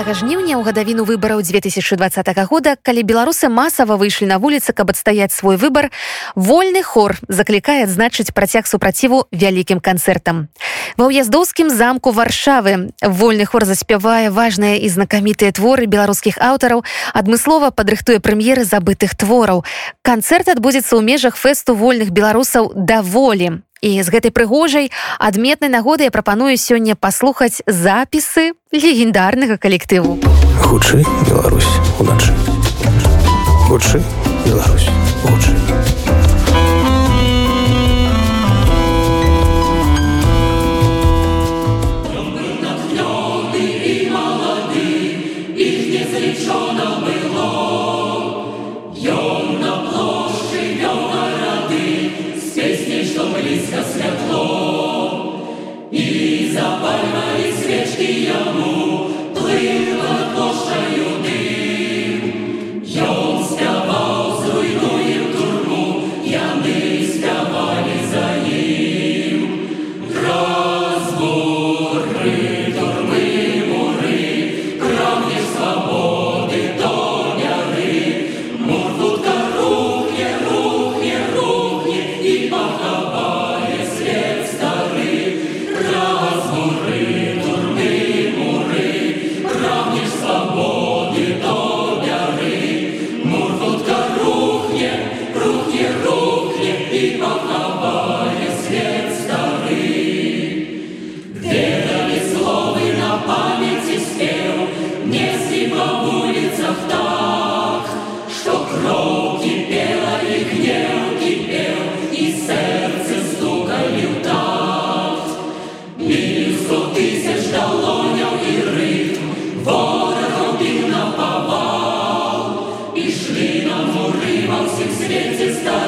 жніўня ў гадавіну выбараў 2020 года калі беларусы масава выйшлі на вуліцы каб адстаяць свой выбар вольны хор заклікае адзначыць працяг супраціву вялікім канцэртам. Ва ўяздоўскім замку варшавы вольны хор заспявае важныя і знакамітыя творы беларускіх аўтараў адмыслова падрыхтуе прэм'еры забытых твораў. Канцэрт адбудзецца ў межах фэсту вольных беларусаў даволі І з гэтай прыгожай адметнай нагоды я прапаную сёння паслухаць запісы легендарнага калектыву. Хутчэй Беларусь уначы. Хутчэй вольны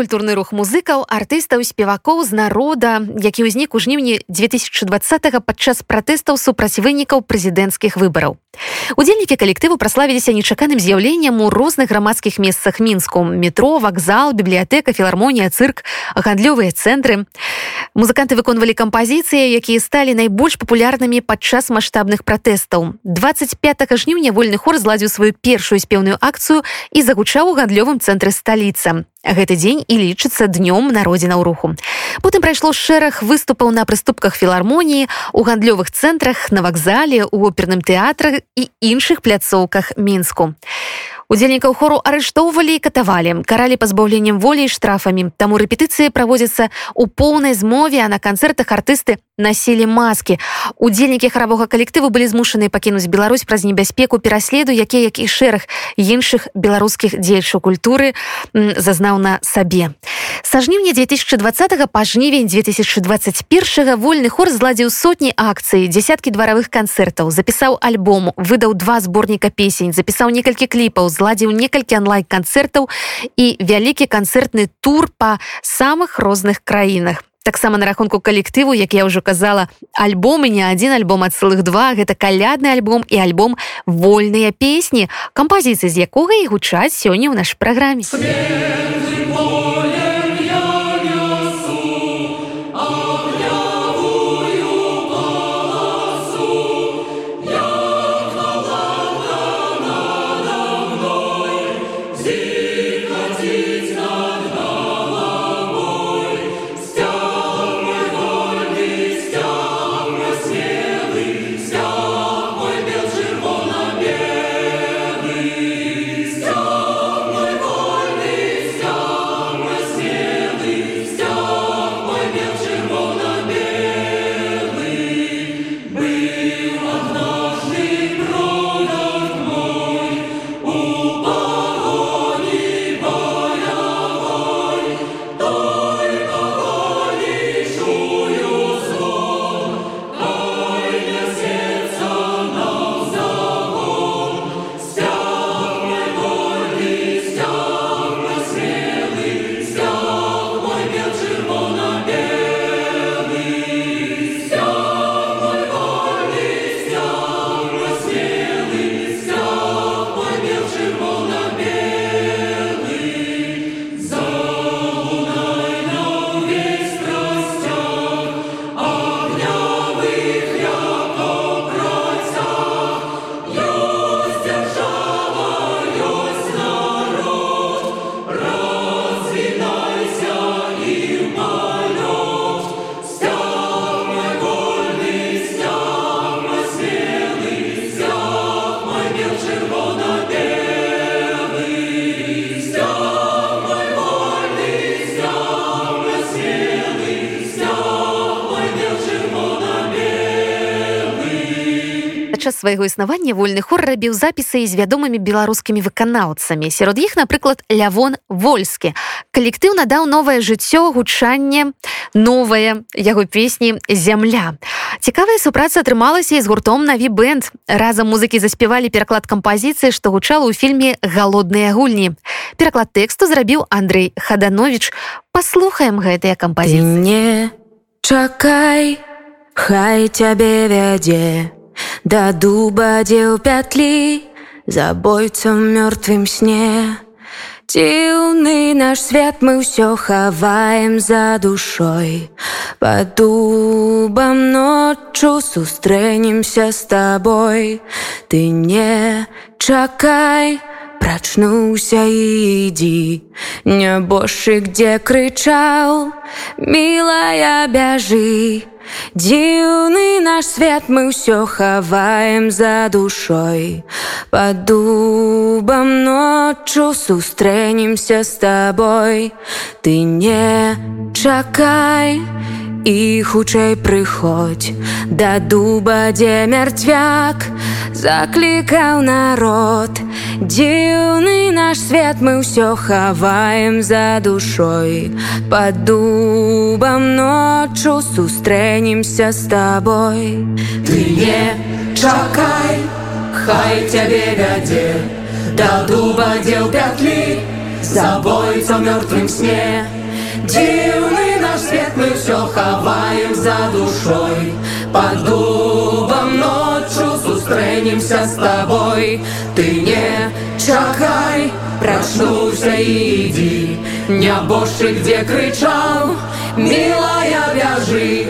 культурны рух музыкаў артыстаў спевакоў з народа які ўзнік у жніўні 2020 падчас пратэстаў супраць вынікаў прэзідэнцкіх выбараў удзельнікі калектыву праславіліся нечаканым з'яўленнем у розных грамадскіх месцах мінску. Метро вакзал бібліятэка філармонія цырк гандлёвыя цэнтры. Музыканты выконвалі кампазіцыі якія сталі найбольш папулярнымі падчас маштабных пратэстаў. 25 жніўня вольны хор зладзіў сваю першую спеўную акцыю і загучаў у гандлёвым цэнтры сталіца. Гэты дзень і лічыцца днём народзіна ў руху. Потым прайшло шэраг выступаў на прыступках філармоніі, у гандлёвых цэнтрах, на вакзале, у оперным тэатрах і іншых пляцоўках мінску. Удзельнікаў хору арыштоўвалі і катавалі, каралі пазбаўленнем волі і штрафамі. Таму рэпетыцыі праводзяцца ў поўнай змове, а на канцэртах артысты насілі маскі. Удзельнікі харавога калектыву былі змушаны пакінуць Беларусь праз небяспеку пераследу, які як і шэраг іншых беларускіх дзельчаў культуры зазнаў на сабе. Са жніўня 2020 па жнівень 2021 вольны хор зладзіў сотні акцый, дзясяткі дваравых канцэртаў, запісаў альбом, выдаў два зборніка песень, запісаў некалькі кліпаў, зладзіў некалькі онлайн-канцэртаў і вялікі канцэртны тур па самых розных краінах. Таксама на рахунку калектыву, як я ўжо казала, альбомы не адзін альбом ад цэлых два, гэта калядны альбом і альбом вольныя песні, кампазіцыі з якога і гучаць сёння ў нашай праграме. Падчас свайго існавання вольны хор рабіў запісы з вядомымі беларускімі выканаўцамі. Сярод іх напрыклад лявон вольскі. Калектыў надаў новае жыццё гучанне новае яго песні зямля цікавая супраца атрымалася і з гуртом наві бэнд разам музыкі заспявалі пераклад кампазіцыі што гучала ў фільме галодныя гульні пераклад тэксту зрабіў Андрей хаданович паслухаем гэтыя кампазіі не чакай хай цябе вядзе Да дуба дзе ў пятлі забойцам мёртвым сне. Дзіўны наш свет мы ўсё хаваем за душой. Под дубам ноччу сустрэнемся з табой Ты не чакай прачнуўся ідзі Нябожчык дзе крычаў мілая бяжы Дзіўны наш свет мы ўсё хаваем за душой. Под дубам ноччу сустрэнемся з табой Ты не чакай і хутчэй прыходь да дуба дзе мярцвяк заклікаў народ. Дзіўны наш свет мы ўсё хаваем за душой. Под дубам ноччу сустрэнемся з табой. Ты не чакай Хай цябе вядзе. Да дуба дзел пятлі забойца мёртвым сне. Дзіўны наш свет мы ўсё хаваем за душой. Под дубам ноччу сустрэем сустрэнемся з табой ты не чакай прачнуўся ідзі нябожчык дзе крычаў милая вяжы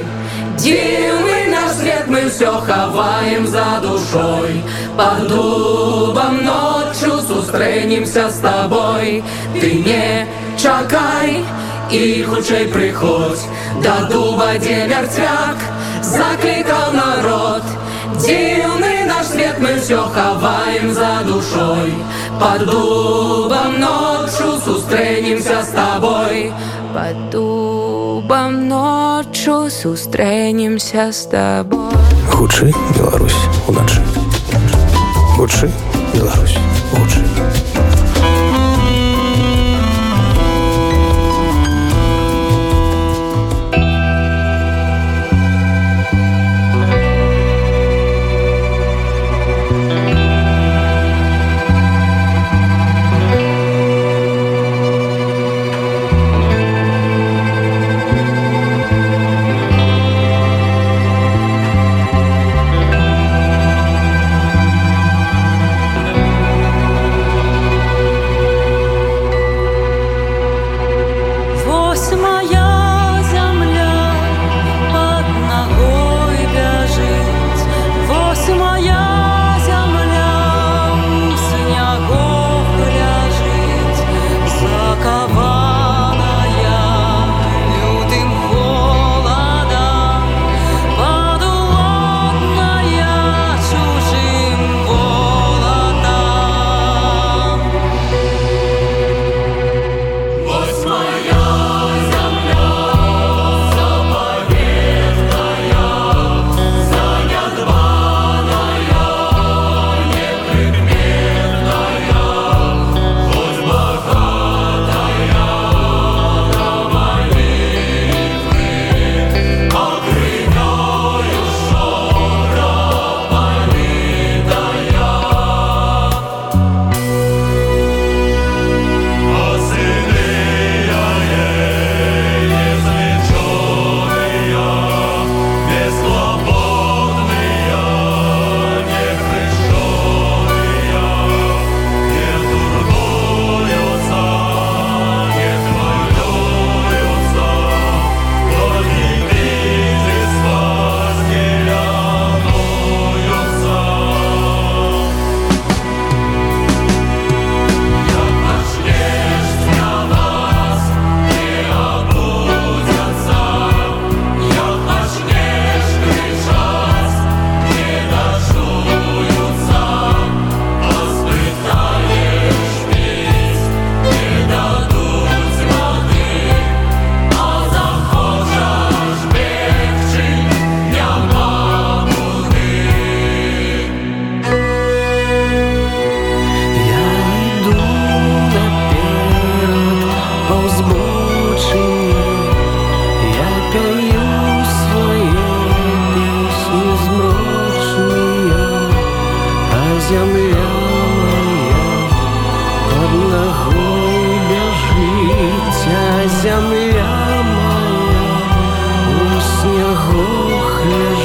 дзівы наш свет мы ўсё хаваем за душой. Под дубам ноччу сустрэнемся з табой ты не чакай і хутчэй прыходзь. Да дуба дзе мярцвяк заклікаў народ. Дзіўны наш свет мы ўсё хаваем за душой. Под дубам ноччу сустрэнемся з табой. Под дубам ноччу сустрэнемся з табой. Гучы Беларусь уначы Гучы Беларусь гучы ля мая у снягу гляжу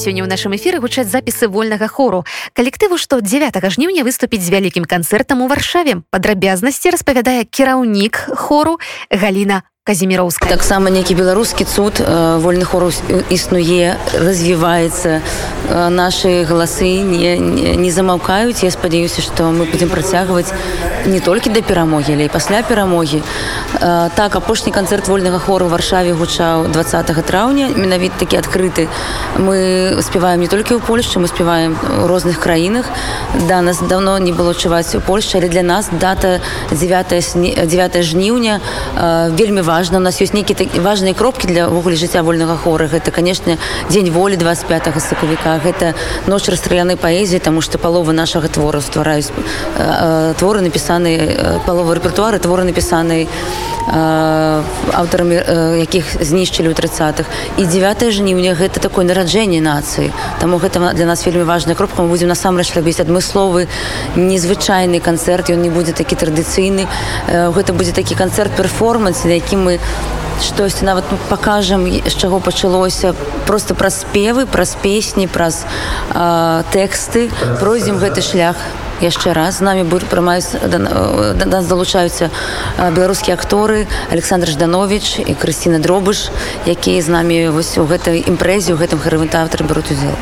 сёння ў нашым эфіры гучаць запісы вольнага хору. Калектыву што 9 жніўня выступіць з вялікім канцэртам у варшаве. Падрабязнасці распавядае кіраўнік хору Галіна казіміроўска таксама нейкі беларускі цуд вольны хорус існуе развіваецца наши галасы не, не, не замаўкаюць я спадзяюся што мы будзем працягваць не толькі да перамогі але і пасля перамогі так апошні канцэрт вольнага хору варшаве гучаў 20 траўня менавіт такі адкрыты. Мы спяваем не толькі ў польшчы мы спяваем у розных краінах. Да нас давно не было чуваць у польшчы але для нас дата 9 9 жніўня вельмі важна у нас ёсць нейкі важныя кропкі для ўвогуле жыцця вольнага хора гэта канешне дзень волі 25 сакавіка гэта ноч расстралянай паэзіі таму што палова нашага твора ствараюць творы напісаны напісаны паловы рэпертуары творы напісаны аўтарамі якіх знішчылі ў тридцатых. І 9 жніўня гэта такое нараджэнне нацыі таму гэта для нас вельмі важная кропка. Мы будзем насамрэч рабіць адмысловы незвычайны канцэрт ён не будзе такі традыцыйны гэта будзе такі канцэрт перформанс на які мы штосьці нават пакажам з чаго пачалося просто праз спевы праз песні праз тэксты пройдзем гэты шлях яшчэ раз. З намі будуць прымаюць да нас залучаюцца беларускія акторы александр жданович і крысціна дробыш якія з намі вось у гэтай імпрэзе у гэтым харвентаўтары бяруць удзел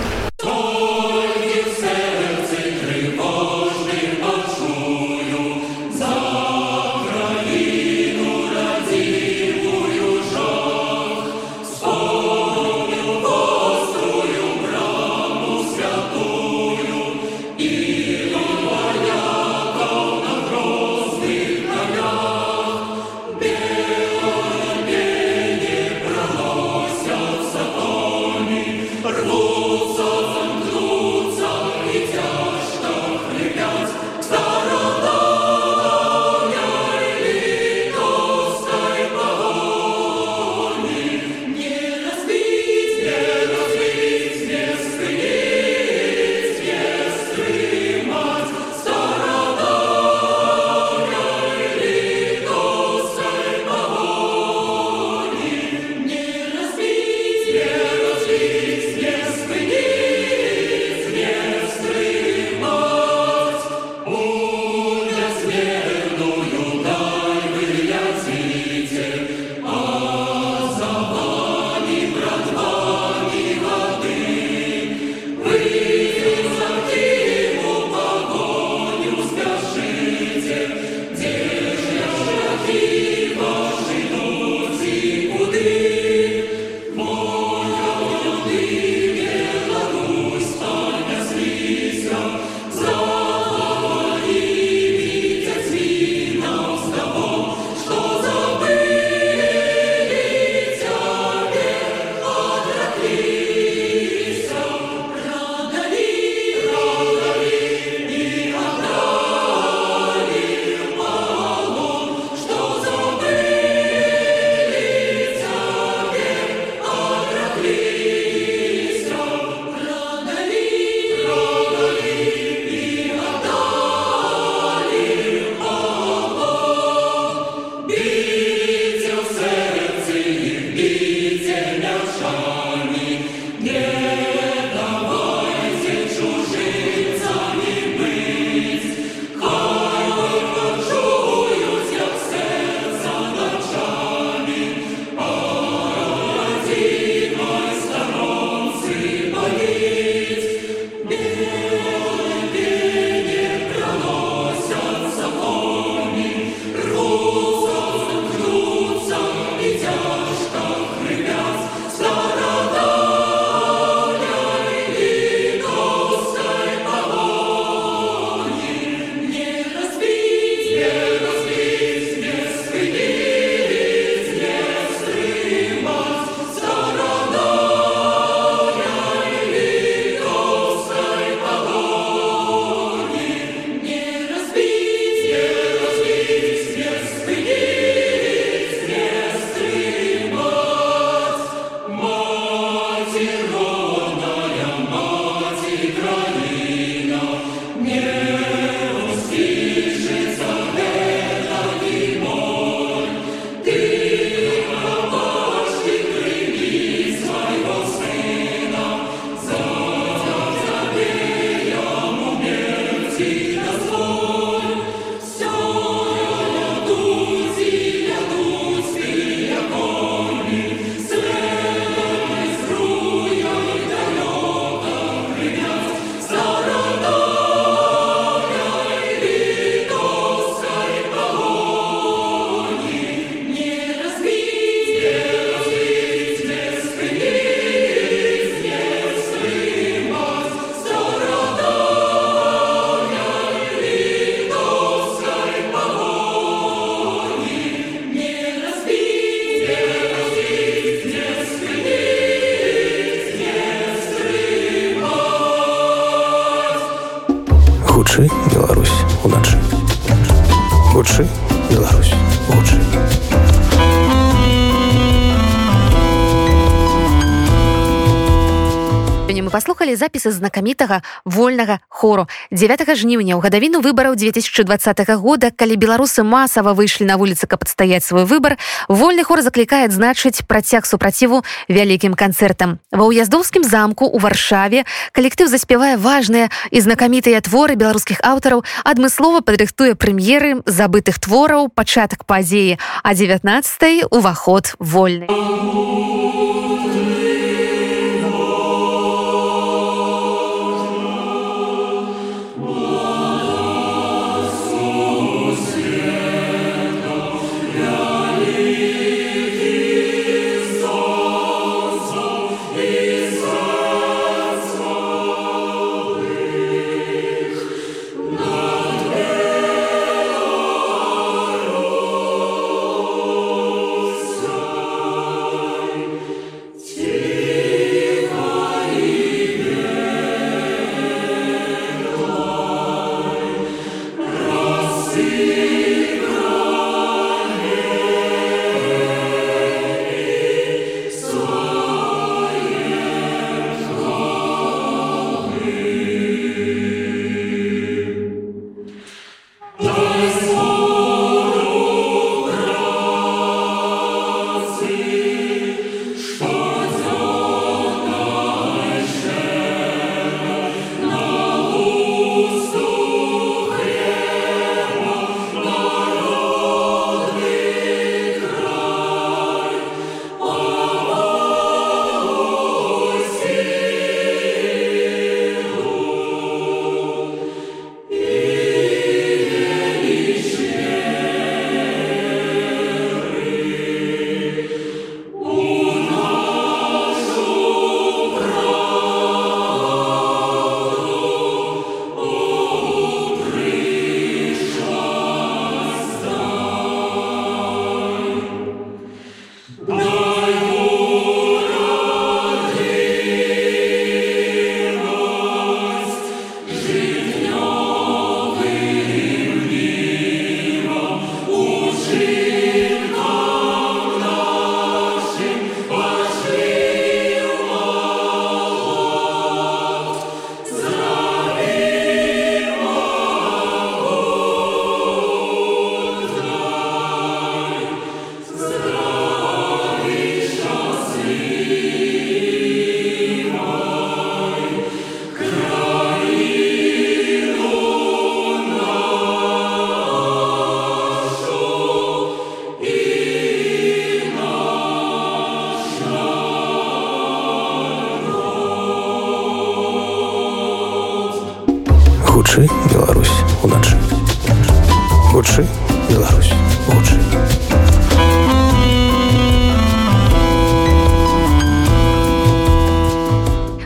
запісы знакамітага вольнага хору. 9 жніўня ў гадавіну выбараў 2020 года калі беларусы масава выйшлі на вуліцы каб адстаяць свой выбар вольны хор заклікае значыць працяг супраціву вялікім канцэртам. Ва ўяздоўскім замку у варшаве калектыў заспявае важныя і знакамітыя творы беларускіх аўтараў адмыслова падрыхтуе прэм'еры забытых твораў пачатак падзеі а 19 уваход вольны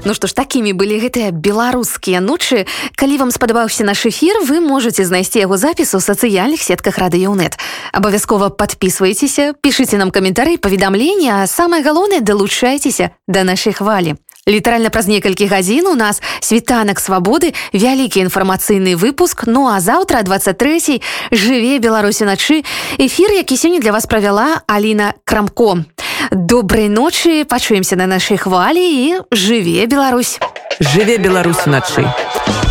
Ну што ж такімі былі гэтыя беларускія ночы. Калі вам спадабаўся наш эфір вы можете знайсці яго запіс у сацыяльных сетках радыёнет абавязкова подписывайтеся пішыце нам каментары паведамлення а самае галоўнае далучайцеся да нашай хвалі літаральна праз некалькі гадзін у нас світанак свабоды вялікі інфармацыйны выпуск. Ну а заўтра 23 жыве беларусі начы эфір які сёння для вас правяла Аліна крамко. Добрай ночы пачуемся на нашай хвалі і жыве Беларусь. Жыве Беларусь начы а